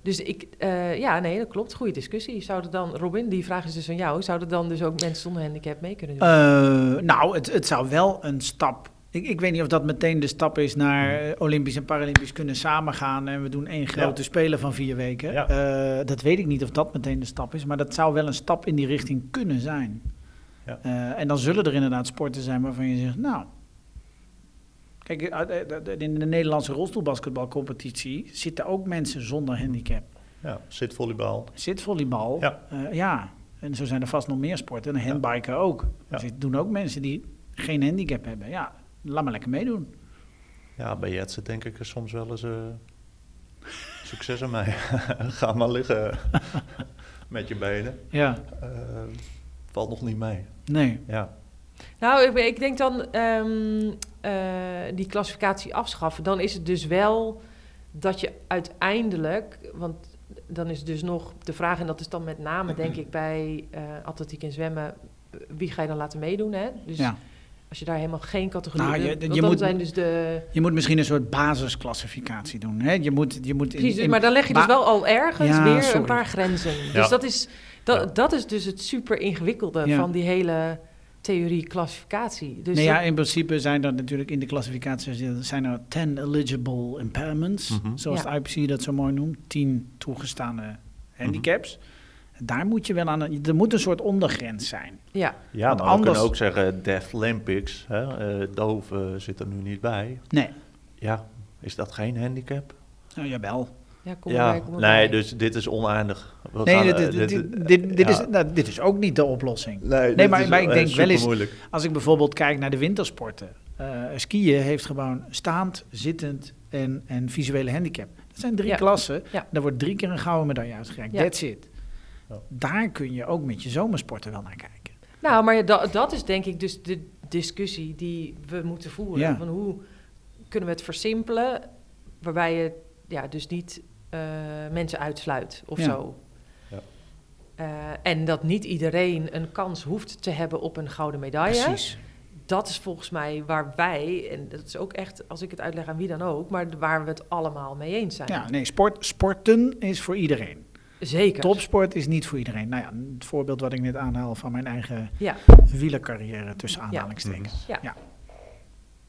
Dus ik, eh, ja, nee, dat klopt. Goede discussie. Zouden dan, Robin, die vraag is dus aan jou, zouden dan dus ook mensen zonder handicap mee kunnen doen? Eh, nou, het, het zou wel een stap. Ik, ik weet niet of dat meteen de stap is naar eh, Olympisch en Paralympisch kunnen samengaan. En we doen één grote spelen van vier weken. Ja. Eh, dat weet ik niet of dat meteen de stap is. Maar dat zou wel een stap in die richting kunnen zijn. Ja. Eh, en dan zullen er inderdaad sporten zijn waarvan je zegt, nou. Kijk, eh, eh, in de Nederlandse rolstoelbasketbalcompetitie zitten ook mensen zonder handicap. ja, zitvolleybal. Zitvolleybal, Ja. ja. ja. En zo zijn er vast nog meer sporten. En handbiken ook. Ja. Dus er doen ook mensen die geen handicap hebben. Ja, laat maar lekker meedoen. Ja, bij Jetsen denk ik er soms wel eens... eh, succes aan mij. [laughs] Ga maar liggen [laughs] met je benen. Ja, Eh, valt nog niet mee. nee. Ja, Nou, ik, ik denk dan ehm, eh, die klassificatie afschaffen. Dan is het dus wel dat je uiteindelijk, want dan is dus nog de vraag, en dat is dan met name denk ik bij eh, atletiek en zwemmen, wie ga je dan laten meedoen? Hè? Dus Ja. als je daar helemaal geen categorie Nou, je- want je dan moet- zijn dus de. Je moet misschien een soort basisclassificatie doen. Hè? Je moet, je moet in- Precies, in- maar dan leg je dus wel al ergens Ja, weer sorry. een paar grenzen. Ja. Dus dat is, dat, Ja. dat is dus het super ingewikkelde Ja. van die hele theorie-klassificatie. Dus nee, ja, dat- in principe zijn er natuurlijk in de klassificatie zijn er 10 eligible impairments, Mhm. zoals Ja. de IPC dat zo mooi noemt. 10 toegestane handicaps. Daar moet je wel aan. Er moet een soort ondergrens zijn. ja. ja Want maar we anders- kunnen ook zeggen Deaf Olympics. Hè? eh doof zit er nu niet bij. Nee, Ja, is dat geen handicap? nou jawel. Ja, kom ja, erbij, kom erbij. nee, dus dit is oneindig. We Nee, gaan, dit, dit, dit, dit, dit ja. is, nou, dit is ook niet de oplossing. Nee, Nee, maar- maar ik denk wel eens- moeilijk. Als ik bijvoorbeeld kijk naar de wintersporten. eh, skiën heeft gewoon staand, zittend en, en visuele handicap. Dat zijn drie Ja. klassen. Ja. Daar wordt drie keer een gouden medaille uitgereikt. Ja. That's it. Ja. Daar kun je ook met je zomersporten wel naar kijken. Nou, maar dat, dat is denk ik dus de discussie die we moeten voeren. Ja. Van hoe kunnen we het versimpelen, waarbij je ja, dus niet eh, mensen uitsluit of Ja. zo. Ja. Eh, en dat niet iedereen een kans hoeft te hebben op een gouden medaille. Precies. Dat is volgens mij waar wij, en dat is ook echt, als ik het uitleg aan wie dan ook, maar waar we het allemaal mee eens zijn. Ja, nee, sport, sporten is voor iedereen. Zeker. Topsport is niet voor iedereen. Nou ja, het voorbeeld wat ik net aanhaal van mijn eigen Ja, wielercarrière tussen aanhalingstekens. Mhm. Ja.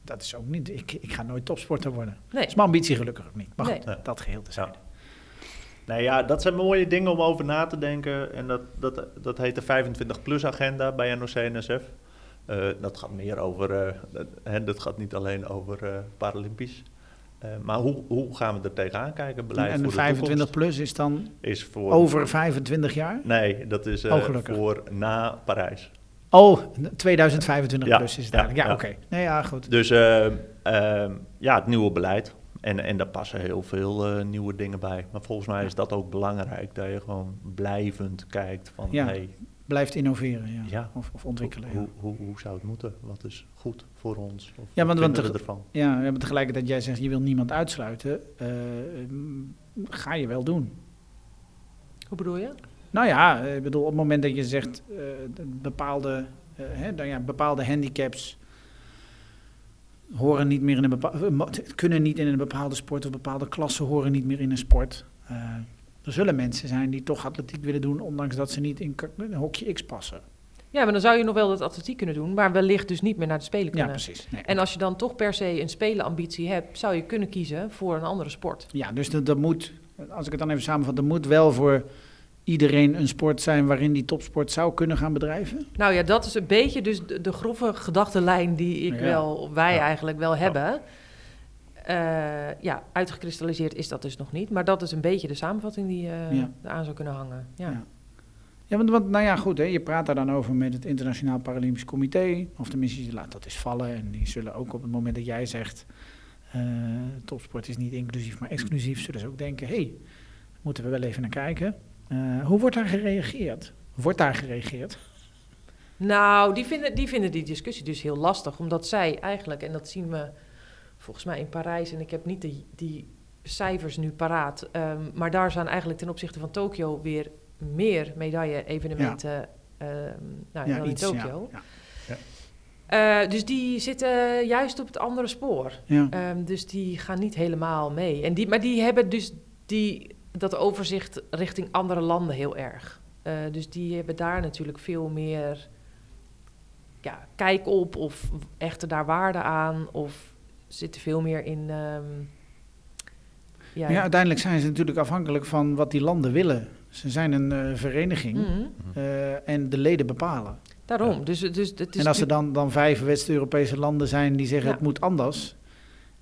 Dat is ook niet, ik, ik ga nooit topsporter worden. nee. Dat is mijn ambitie gelukkig ook niet. Maar goed, dat geheel te zijn. Nee, ja, dat zijn mooie dingen om over na te denken. En dat, dat, dat heet de 25-plus-agenda bij NOC-NSF. Eh dat gaat meer over... eh, dat, hè, dat gaat niet alleen over eh, Paralympisch. Maar hoe, hoe gaan we er tegenaan kijken? Beleid en de de 25 toekomst plus is dan is voor... over 25 jaar? Nee, dat is Oh, voor na Parijs. Oh, 2025 Ja, plus is het ja, eigenlijk. Ja, ja. oké. Nee, ja, goed. Dus ja, het nieuwe beleid. En, en daar passen heel veel eh, nieuwe dingen bij. Maar volgens mij is dat ook belangrijk. Dat je gewoon blijvend kijkt van... Ja. Hey, Blijft innoveren, ja. Ja. Of, of ontwikkelen, hoe, ja. hoe, hoe zou het moeten? Wat is goed voor ons? Of Ja, wat want- want we ervan? Ja, maar tegelijkertijd jij zegt, je wil niemand uitsluiten. eh, ga je wel doen. Hoe bedoel je? Nou ja, eh, ik bedoel, op het moment dat je zegt eh, de bepaalde, eh, hè, dan ja, bepaalde handicaps horen niet meer in een bepaalde, kunnen niet in een bepaalde sport of bepaalde klassen horen niet meer in een sport. Eh, er zullen mensen zijn die toch atletiek willen doen, ondanks dat ze niet in een hokje X passen. Ja, maar dan zou je nog wel dat atletiek kunnen doen, maar wellicht dus niet meer naar de Spelen Ja, kunnen. precies. Nee. En als je dan toch per se een spelenambitie hebt, zou je kunnen kiezen voor een andere sport. Ja, dus dat, dat moet, als ik het dan even samenvat, er moet wel voor iedereen een sport zijn waarin die topsport zou kunnen gaan bedrijven. Nou ja, dat is een beetje dus de, de grove gedachtenlijn die ik Ja. wel, wij Ja. eigenlijk wel hebben. Eh, ja, uitgekristalliseerd is dat dus nog niet. Maar dat is een beetje de samenvatting die eh Ja. eraan zou kunnen hangen. Ja. Ja. Ja, want, want nou ja, goed, hè, je praat daar dan over met het Internationaal Paralympisch Comité. Of tenminste, je laat dat eens vallen. En die zullen ook op het moment dat jij zegt, eh, topsport is niet inclusief, maar exclusief, zullen ze ook denken, hé, hey, moeten we wel even naar kijken. Eh, hoe wordt daar gereageerd? Wordt daar gereageerd? Nou, die vinden, die vinden die discussie dus heel lastig. Omdat zij eigenlijk, en dat zien we volgens mij in Parijs... en ik heb niet die, die cijfers nu paraat... ehm, maar daar zijn eigenlijk ten opzichte van Tokio weer meer medaille-evenementen... ehm, nou, dan in Tokio. Ja, Eh, dus die zitten juist op het andere spoor. ja. Ehm, dus die gaan niet helemaal mee. En die, maar die hebben dus die, dat overzicht richting andere landen heel erg. Eh, dus die hebben daar natuurlijk veel meer ja, kijk op of echter daar waarde aan of zitten veel meer in. ehm, ja, Ja, uiteindelijk zijn ze natuurlijk afhankelijk van wat die landen willen. Ze zijn een eh, vereniging Mhm, eh, en de leden bepalen. daarom. Ja. Dus, dus het is en als er dan, dan vijf West-Europese landen zijn die zeggen Ja. het moet anders.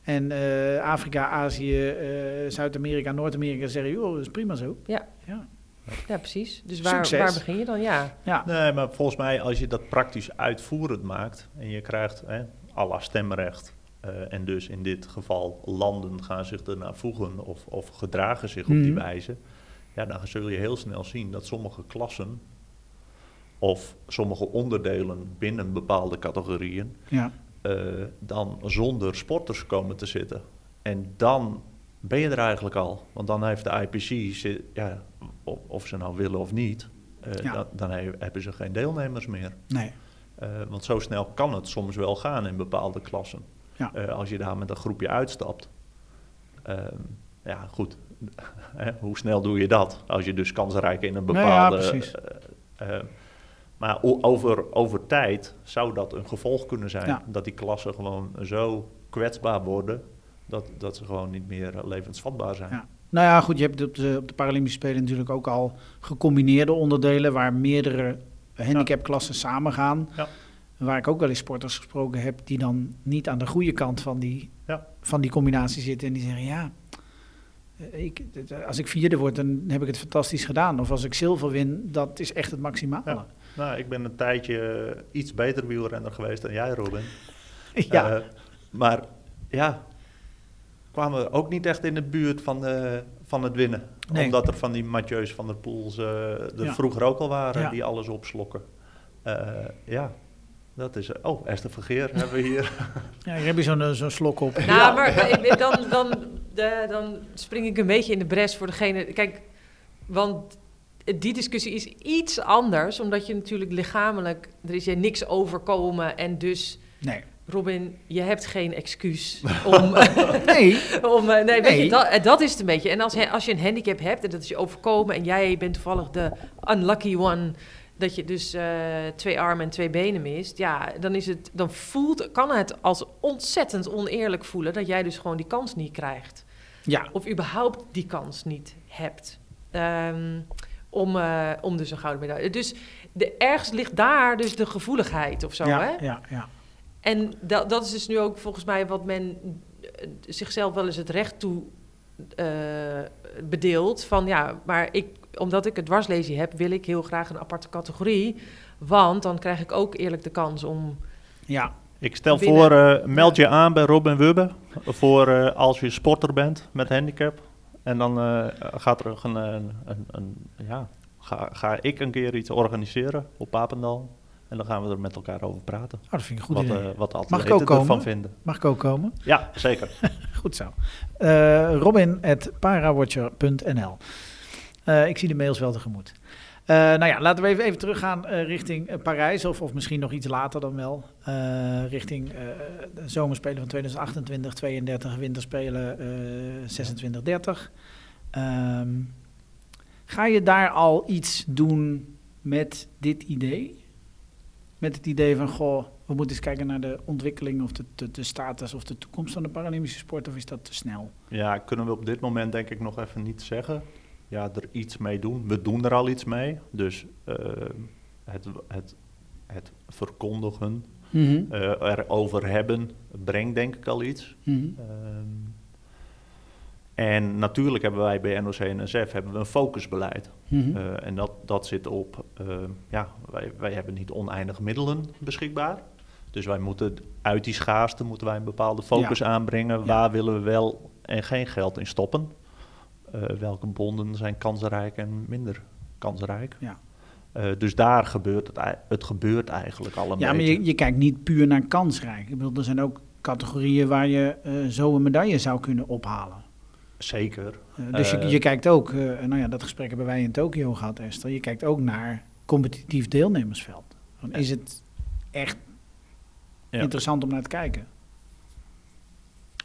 En eh, Afrika, Azië, eh, Zuid-Amerika, Noord-Amerika zeggen, joh, dat is prima zo. Ja. ja. Ja, precies. Dus waar, Succes. waar begin je dan? Ja. ja. Nee, maar volgens mij als je dat praktisch uitvoerend maakt en je krijgt hè, à la stemrecht eh, en dus in dit geval landen gaan zich ernaar voegen of, of gedragen zich op die Mhm. wijze, ja, dan zul je heel snel zien dat sommige klassen of sommige onderdelen binnen bepaalde categorieën ja. Eh, dan zonder sporters komen te zitten. En dan ben je er eigenlijk al. Want dan heeft de IPC, ja, of, ze nou willen of niet, eh, Ja. dan, dan he- hebben ze geen deelnemers meer. Nee. Eh, want zo snel kan het soms wel gaan in bepaalde klassen. Ja. Als je daar met een groepje uitstapt. Ehm, ja, goed. [laughs] Hoe snel doe je dat? Als je dus kansrijk in een Nou bepaalde... eh, maar over, over tijd zou dat een gevolg kunnen zijn. Ja. Dat die klassen gewoon zo kwetsbaar worden... dat, dat ze gewoon niet meer levensvatbaar zijn. Ja. Nou ja, goed, je hebt op de, op de Paralympische Spelen natuurlijk ook al gecombineerde onderdelen waar meerdere handicapklassen samengaan. Ja. Waar ik ook wel eens sporters gesproken heb die dan niet aan de goede kant van die, van die combinatie zitten. En die zeggen, ja, ik, als ik vierde word, dan heb ik het fantastisch gedaan. Of als ik zilver win, dat is echt het maximale. Ja. Nou, ik ben een tijdje iets beter wielrenner geweest dan jij, Robin. [laughs] Ja, Eh, maar ja, kwamen we ook niet echt in de buurt van, de, van het winnen. Nee. Omdat er van die Mathieu's van der Poels eh, er Ja. vroeger ook al waren Ja. die alles opslokken. Eh, ja, dat is... Oh, Esther Vergeer hebben we hier. [laughs] ja hier heb je zo'n eh, zo'n slok op. Nou, maar ik- dan, dan, de, dan spring ik een beetje in de bres voor degene. Kijk, want die discussie is iets anders, omdat je natuurlijk lichamelijk, er is je niks overkomen en dus, Nee. Robin, je hebt geen excuus [laughs] om, Nee, [laughs] om eh, nee, weet je, dat, eh, dat is het een beetje. En als, he- als je een handicap hebt en dat is je overkomen en jij bent toevallig de unlucky one, dat je dus eh, twee armen en twee benen mist, ja, dan is het, dan voelt, kan het als ontzettend oneerlijk voelen dat jij dus gewoon die kans niet krijgt ja, of überhaupt die kans niet hebt. Ehm, om, eh, om dus een gouden medaille. Dus de, ergens ligt daar dus de gevoeligheid of zo. ja, Hè? ja, ja. En dat, dat is dus nu ook volgens mij wat men zichzelf wel eens het recht toe eh, bedeelt van ja, maar ik, omdat ik het dwarslesie heb, wil ik heel graag een aparte categorie. Want dan krijg ik ook eerlijk de kans om. Ja, Ik stel Binnen- voor, eh, meld je aan bij Robin Wubbe voor eh, als je sporter bent met handicap. En dan eh, gaat er een, een, een, een- ja, ga, ga ik een keer iets organiseren op Papendal. En dan gaan we er met elkaar over praten. oh, dat vind ik goed wat, idee. eh, wat de Mag ik ook komen? ervan vinden. Mag ik ook komen? Ja, zeker. [laughs] Goed zo. Eh Robin.parawatcher.nl Eh, Ik zie de mails wel tegemoet. Eh, nou ja, laten we even, even teruggaan eh, richting eh, Parijs, of, of misschien nog iets later dan wel. Richting de zomerspelen van 2028, 32, winterspelen eh 26, 30. Ehm, ga je daar al iets doen met dit idee? Met het idee van, goh, we moeten eens kijken naar de ontwikkeling of de, de status of de toekomst van de Paralympische sport, of is dat te snel? Ja, kunnen we op dit moment denk ik nog even niet zeggen. Ja, er iets mee doen. We doen er al iets mee. Dus eh, het, het, het verkondigen, Mhm. eh, erover hebben, brengt denk ik al iets. Mhm. Ehm, en natuurlijk hebben wij bij NOC-NSF hebben we een focusbeleid. Mhm. Eh, en dat, dat zit op, eh, ja, wij, wij hebben niet oneindig middelen beschikbaar. Dus wij moeten uit die schaarste moeten wij een bepaalde focus aanbrengen. Ja. Waar willen we wel en geen geld in stoppen? Eh, welke bonden zijn kansrijk en minder kansrijk? Ja. Eh, dus daar gebeurt het, het gebeurt eigenlijk al een ja, maar je, je kijkt niet puur naar kansrijk. Ik bedoel, er zijn ook categorieën waar je eh, zo een medaille zou kunnen ophalen. Zeker. Dus je, je kijkt ook, nou ja, dat gesprek hebben wij in Tokio gehad, Esther. Je kijkt ook naar competitief deelnemersveld. Van, is het echt Ja. interessant om naar te kijken?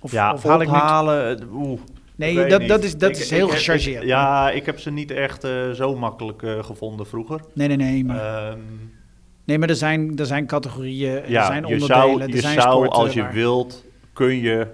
Of, ja, of ik ophalen, eh, oeh, Nee, ik dat, dat is, dat Ik- is ik heel heb- gechargeerd. ik- ja, ik heb ze niet echt eh, zo makkelijk eh, gevonden vroeger. Nee, nee, nee. Maar, Ehm, nee, maar er zijn, er zijn categorieën, er ja, zijn je onderdelen, zou, er je zijn zou sporten als je wilt, kun je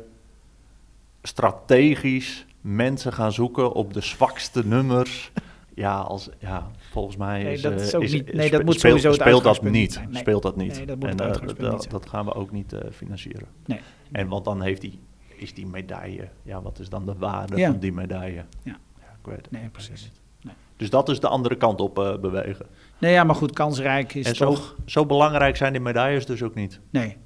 strategisch mensen gaan zoeken op de zwakste nummers. [laughs] Ja, als, ja volgens mij Nee, is, dat eh, is ook is- niet- is- nee, dat moet speelt- sowieso het speelt dat niet zijn. Nee. Speelt dat niet. Nee, dat moet en niet dat, zijn. gaan we ook niet financieren. Nee. En want dan heeft die, is die medaille, ja, wat is dan de waarde Ja. van die medaille? Ja. ik weet het. Nee, precies. Nee. Dus dat is de andere kant op eh, bewegen. Nee, ja, maar goed, kansrijk is en zo, toch... zo belangrijk zijn die medailles dus ook niet. Nee,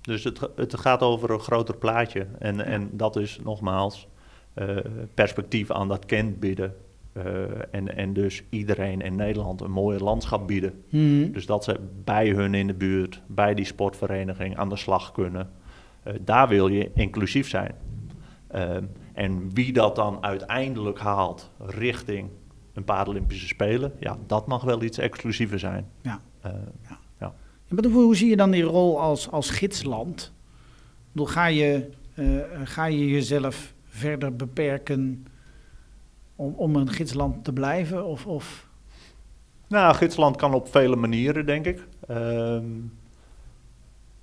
Dus het, het gaat over een groter plaatje. En, en dat is nogmaals eh, perspectief aan dat kind bieden. Eh, en, en dus iedereen in Nederland een mooie landschap bieden. Mhm. Dus dat ze bij hun in de buurt, bij die sportvereniging aan de slag kunnen. Eh, daar wil je inclusief zijn. Ehm, en wie dat dan uiteindelijk haalt richting een Paralympische Spelen, ja, dat mag wel iets exclusiever zijn. Ja. Eh, Ja, maar hoe, hoe zie je dan die rol als, als gidsland? Bedoel, ga, je, eh, ga je jezelf verder beperken om, om een gidsland te blijven? Of, of... Nou, gidsland kan op vele manieren, denk ik. Ehm,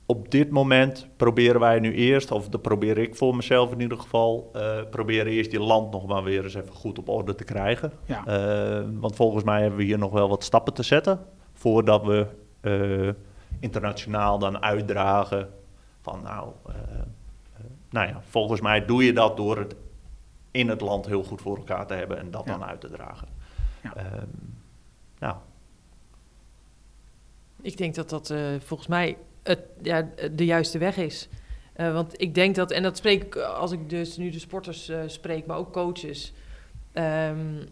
op dit moment proberen wij nu eerst, of dat probeer ik voor mezelf in ieder geval, eh proberen eerst die land nog maar weer eens even goed op orde te krijgen. Ja. Eh, want volgens mij hebben we hier nog wel wat stappen te zetten voordat we eh, internationaal dan uitdragen van nou, nou ja, volgens mij doe je dat door het in het land heel goed voor elkaar te hebben en dat Ja. dan uit te dragen. Ja. Ehm, nou, Ik denk dat dat eh, volgens mij het, ja, de juiste weg is. Eh, want ik denk dat, en dat spreek ik eh, als ik dus nu de sporters eh, spreek, maar ook coaches. ehm,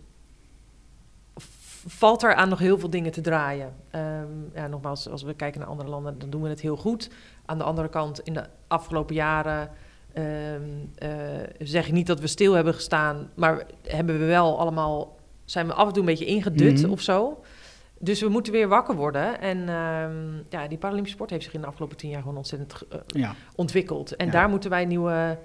valt er aan nog heel veel dingen te draaien. Ehm, ja, nogmaals, als we kijken naar andere landen, dan doen we het heel goed. Aan de andere kant, in de afgelopen jaren ehm, eh, zeg ik niet dat we stil hebben gestaan, maar hebben we wel allemaal, zijn we af en toe een beetje ingedut Mhm. of zo. Dus we moeten weer wakker worden. En ehm, ja, die Paralympische sport heeft zich in de afgelopen tien jaar gewoon ontzettend eh, Ja, ontwikkeld. En Ja. daar moeten wij nieuwe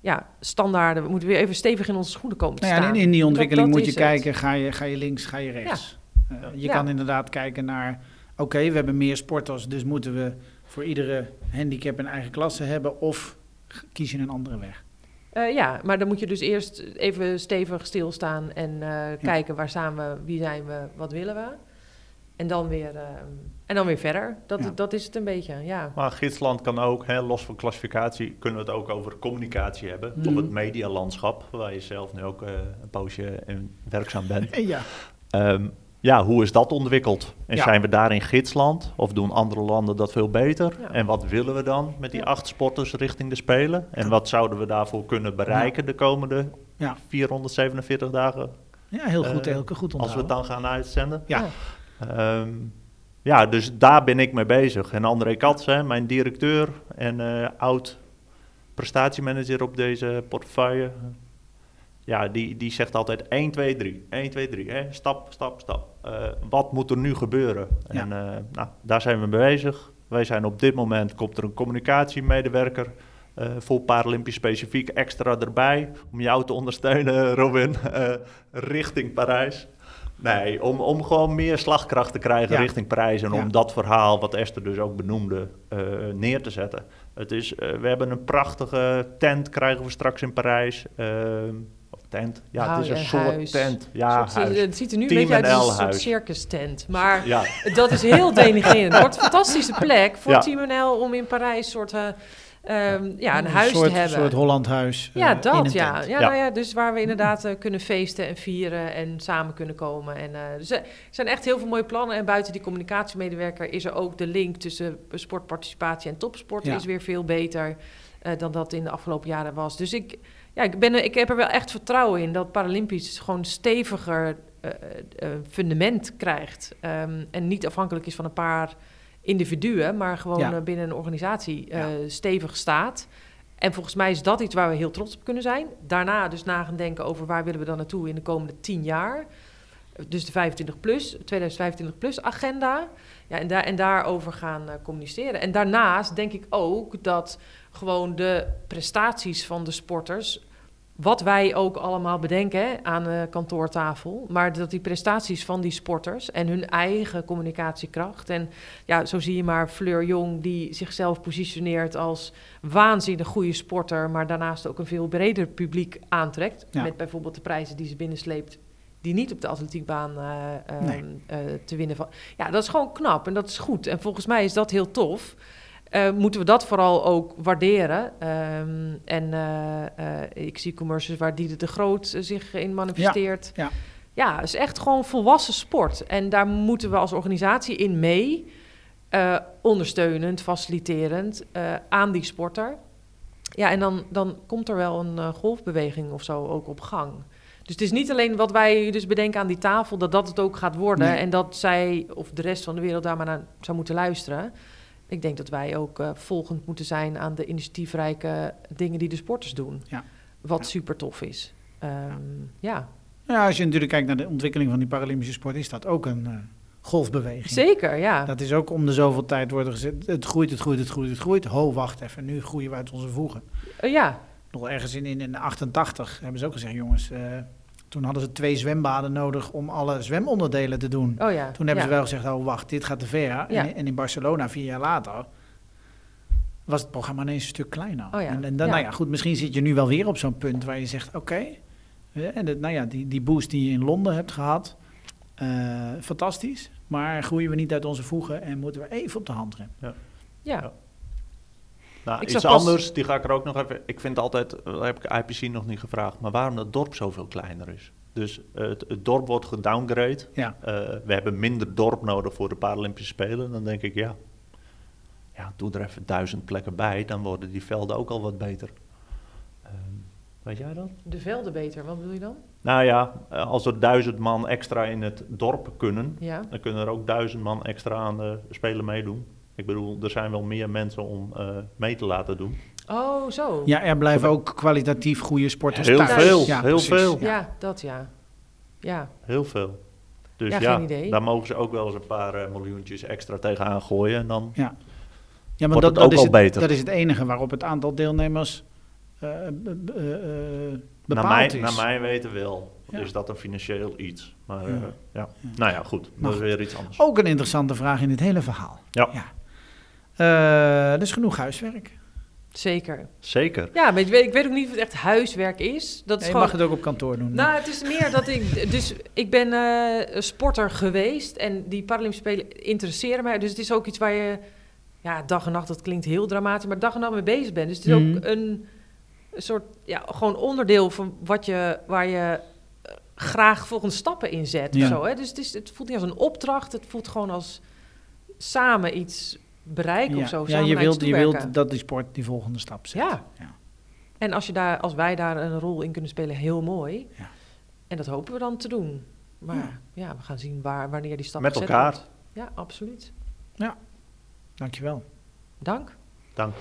ja, standaarden, we moeten weer even stevig in onze schoenen komen te nou ja, staan. en in die ontwikkeling dat moet je het. kijken, ga je, ga je links, ga je rechts. Eh, je kan inderdaad kijken naar, oké, we hebben meer sporters, dus moeten we voor iedere handicap een eigen klasse hebben of kies je een andere weg. Eh, ja, maar dan moet je dus eerst even stevig stilstaan en kijken waar staan we, wie zijn we, wat willen we. En dan weer, ehm, en dan weer verder. Dat, Ja. dat is het een beetje, ja. Maar gidsland kan ook, hè, los van klassificatie, kunnen we het ook over communicatie hebben. Mhm. Op het medialandschap, waar je zelf nu ook eh, een poosje in werkzaam bent. [laughs] Ja. Ehm, ja, hoe is dat ontwikkeld? En Ja. zijn we daar in gidsland? Of doen andere landen dat veel beter? Ja. En wat willen we dan met die Ja. acht sporters richting de Spelen? En wat zouden we daarvoor kunnen bereiken de komende Ja. 447 dagen? ja, heel goed, Eh, heel goed onthouden. Als we het dan gaan uitzenden. Ja. Ehm, ja, dus daar ben ik mee bezig. En André Katz, hè, mijn directeur en eh, oud prestatiemanager op deze portefeuille. Ja, die, die zegt altijd 1, 2, 3. 1, 2, 3. Hè? Stap, stap, stap. Eh, wat moet er nu gebeuren? Ja. En eh, nou, daar zijn we mee bezig. Wij zijn op dit moment, komt er een communicatiemedewerker eh, voor Paralympisch specifiek extra erbij. Om jou te ondersteunen, [laughs] Robin, richting Parijs. Nee, om, om gewoon meer slagkracht te krijgen Ja. richting Parijs. En Ja. om dat verhaal, wat Esther dus ook benoemde, eh, neer te zetten. Het is, eh, we hebben een prachtige tent, krijgen we straks in Parijs. Of tent, ja, het is een eh, soort huis. tent. Ja, Een soort- huis. Het ziet er nu een Team beetje uit als een soort circus tent. Maar Ja, dat is heel denigrerend. Het wordt een fantastische plek voor. Team NL om in Parijs soort, eh, ehm, ja, een huis soort, te hebben. soort Hollandhuis. eh, Ja, in dat ja. Ja, Ja. Nou ja. Dus waar we inderdaad eh, kunnen feesten en vieren en samen kunnen komen. En, eh, dus er zijn echt heel veel mooie plannen. En buiten die communicatiemedewerker is er ook de link tussen sportparticipatie en topsport Ja. is weer veel beter dan dat in de afgelopen jaren was. Dus ik, ja, ik, ben, ik heb er wel echt vertrouwen in dat Paralympisch gewoon steviger fundament krijgt. Ehm, en niet afhankelijk is van een paar individuen, maar gewoon Ja. eh, binnen een organisatie eh, stevig staat. En volgens mij is dat iets waar we heel trots op kunnen zijn. Daarna dus na gaan denken over waar willen we dan naartoe in de komende tien jaar. Dus de 25 plus, 2025 plus agenda. Ja, en, daar, en daarover gaan eh, communiceren. En daarnaast denk ik ook dat gewoon de prestaties van de sporters. Wat wij ook allemaal bedenken aan de kantoortafel. Maar dat die prestaties van die sporters en hun eigen communicatiekracht. En ja, zo zie je maar Fleur Jong, die zichzelf positioneert als waanzinnig goede sporter. Maar daarnaast ook een veel breder publiek aantrekt. Ja. Met bijvoorbeeld de prijzen die ze binnensleept. Die niet op de atletiekbaan Nee. eh, te winnen van. Ja, dat is gewoon knap en dat is goed. En volgens mij is dat heel tof. Eh, moeten we dat vooral ook waarderen. Ehm, en eh, eh, ik zie commercials waar Dieder de Groot zich in manifesteert. ja. ja, het is echt gewoon volwassen sport. En daar moeten we als organisatie in mee. ondersteunend, faciliterend aan die sporter. Ja, en dan, dan komt er wel een golfbeweging of zo ook op gang. Dus het is niet alleen wat wij dus bedenken aan die tafel, dat dat het ook gaat worden. Nee. En dat zij of de rest van de wereld daar maar naar zou moeten luisteren. Ik denk dat wij ook eh, volgend moeten zijn aan de initiatiefrijke dingen die de sporters doen. Ja. Wat Ja. super tof is. Ehm, ja, Ja, als je natuurlijk kijkt naar de ontwikkeling van die Paralympische sport, is dat ook een eh, golfbeweging. zeker, ja. Dat is ook om de zoveel tijd worden gezet. Het groeit, het groeit, het groeit, het groeit. Ho, wacht even, nu groeien we uit onze voegen. Eh, ja, Nog ergens in, in, in 88 hebben ze ook gezegd, jongens, toen hadden ze twee zwembaden nodig om alle zwemonderdelen te doen. oh ja. Toen hebben ja. ze wel gezegd, oh wacht, dit gaat te ver. Ja. En, en in Barcelona, vier jaar later, was het programma ineens een stuk kleiner. Oh ja, En, en dan, ja. nou ja, goed, misschien zit je nu wel weer op zo'n punt waar je zegt, oké. en dat- nou ja, die, die boost die je in Londen hebt gehad, eh, fantastisch. Maar groeien we niet uit onze voegen en moeten we even op de hand remmen. Ja. Nou, Ik iets pas- anders, die ga ik er ook nog even... Ik vind altijd, eh, dat heb ik IPC nog niet gevraagd, maar waarom dat dorp zoveel kleiner is. Dus eh, het, het dorp wordt gedowngrade. Ja. Eh, we hebben minder dorp nodig voor de Paralympische Spelen. Dan denk ik, ja, ja, doe er even duizend plekken bij, dan worden die velden ook al wat beter. Ehm, weet jij dat? De velden beter, wat bedoel je dan? Nou ja, als er duizend man extra in het dorp kunnen, Ja. dan kunnen er ook duizend man extra aan de Spelen meedoen. Ik bedoel, er zijn wel meer mensen om eh, mee te laten doen. Oh, zo. Ja, er blijven ook kwalitatief goede sporters Heel thuis. veel, Ja, heel precies. veel. Ja. Ja, dat ja. Ja, Heel veel. Dus Ja, ja, geen idee. daar mogen ze ook wel eens een paar eh, miljoentjes extra tegenaan gooien. En dan Ja, ja maar Wordt dat, het dat, ook is al het, beter. dat is het enige waarop het aantal deelnemers eh, be- be- eh, naar, bepaald mij, is. naar mij weten wel, Ja. is dat een financieel iets. Maar Ja. eh, ja. nou ja, goed. Dat is weer iets anders. Ook een interessante vraag in dit hele verhaal. Ja. Eh, dus genoeg huiswerk. Zeker. Zeker. Ja, maar ik weet, ik weet ook niet of het echt huiswerk is. Dat is je gewoon... mag het ook op kantoor doen. Nou, het is meer dat ik... Dus ik ben eh, sporter geweest en die Paralympische Spelen interesseren mij. Dus het is ook iets waar je... Ja, dag en nacht, dat klinkt heel dramatisch, maar dag en nacht mee bezig bent. Dus het is Mhm. ook een, een soort... Ja, gewoon onderdeel van wat je... Waar je eh, graag volgende stappen in zet Ja. of zo. Hè? Dus het, is, het voelt niet als een opdracht, het voelt gewoon als samen iets bereiken ja. of zo. ja, je wilt, je wilt dat die sport die volgende stap zet. Ja. Ja. En als, je daar, als wij daar een rol in kunnen spelen, heel mooi. Ja. En dat hopen we dan te doen. Maar Ja. ja, we gaan zien waar, wanneer die stap Met elkaar. wordt. Ja, absoluut. Dankjewel. Dank. Dank.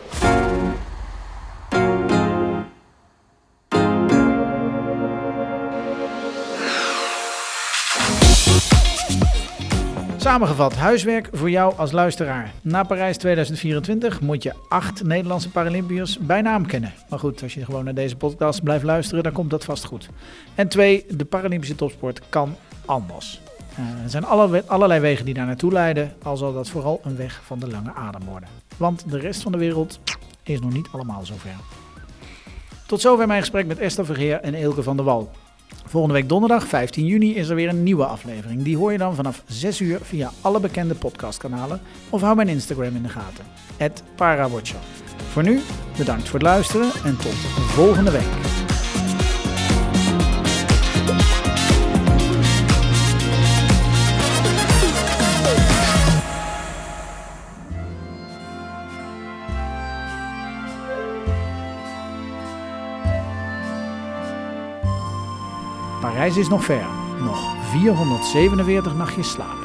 Samengevat, huiswerk voor jou als luisteraar. Na Parijs 2024 moet je acht Nederlandse Paralympiërs bij naam kennen. Maar goed, als je gewoon naar deze podcast blijft luisteren, dan komt dat vast goed. En twee, de Paralympische topsport kan anders. Eh, er zijn alle, allerlei wegen die daar naartoe leiden, al zal dat vooral een weg van de lange adem worden. Want de rest van de wereld is nog niet allemaal zover. Tot zover mijn gesprek met Esther Vergeer en Eelke van der Wal. Volgende week donderdag 15 juni is er weer een nieuwe aflevering. Die hoor je dan vanaf 6 uur via alle bekende podcastkanalen of hou mijn Instagram in de gaten. @parawatcher. Voor nu, bedankt voor het luisteren en tot volgende week. Parijs is nog ver. Nog 447 nachtjes slapen.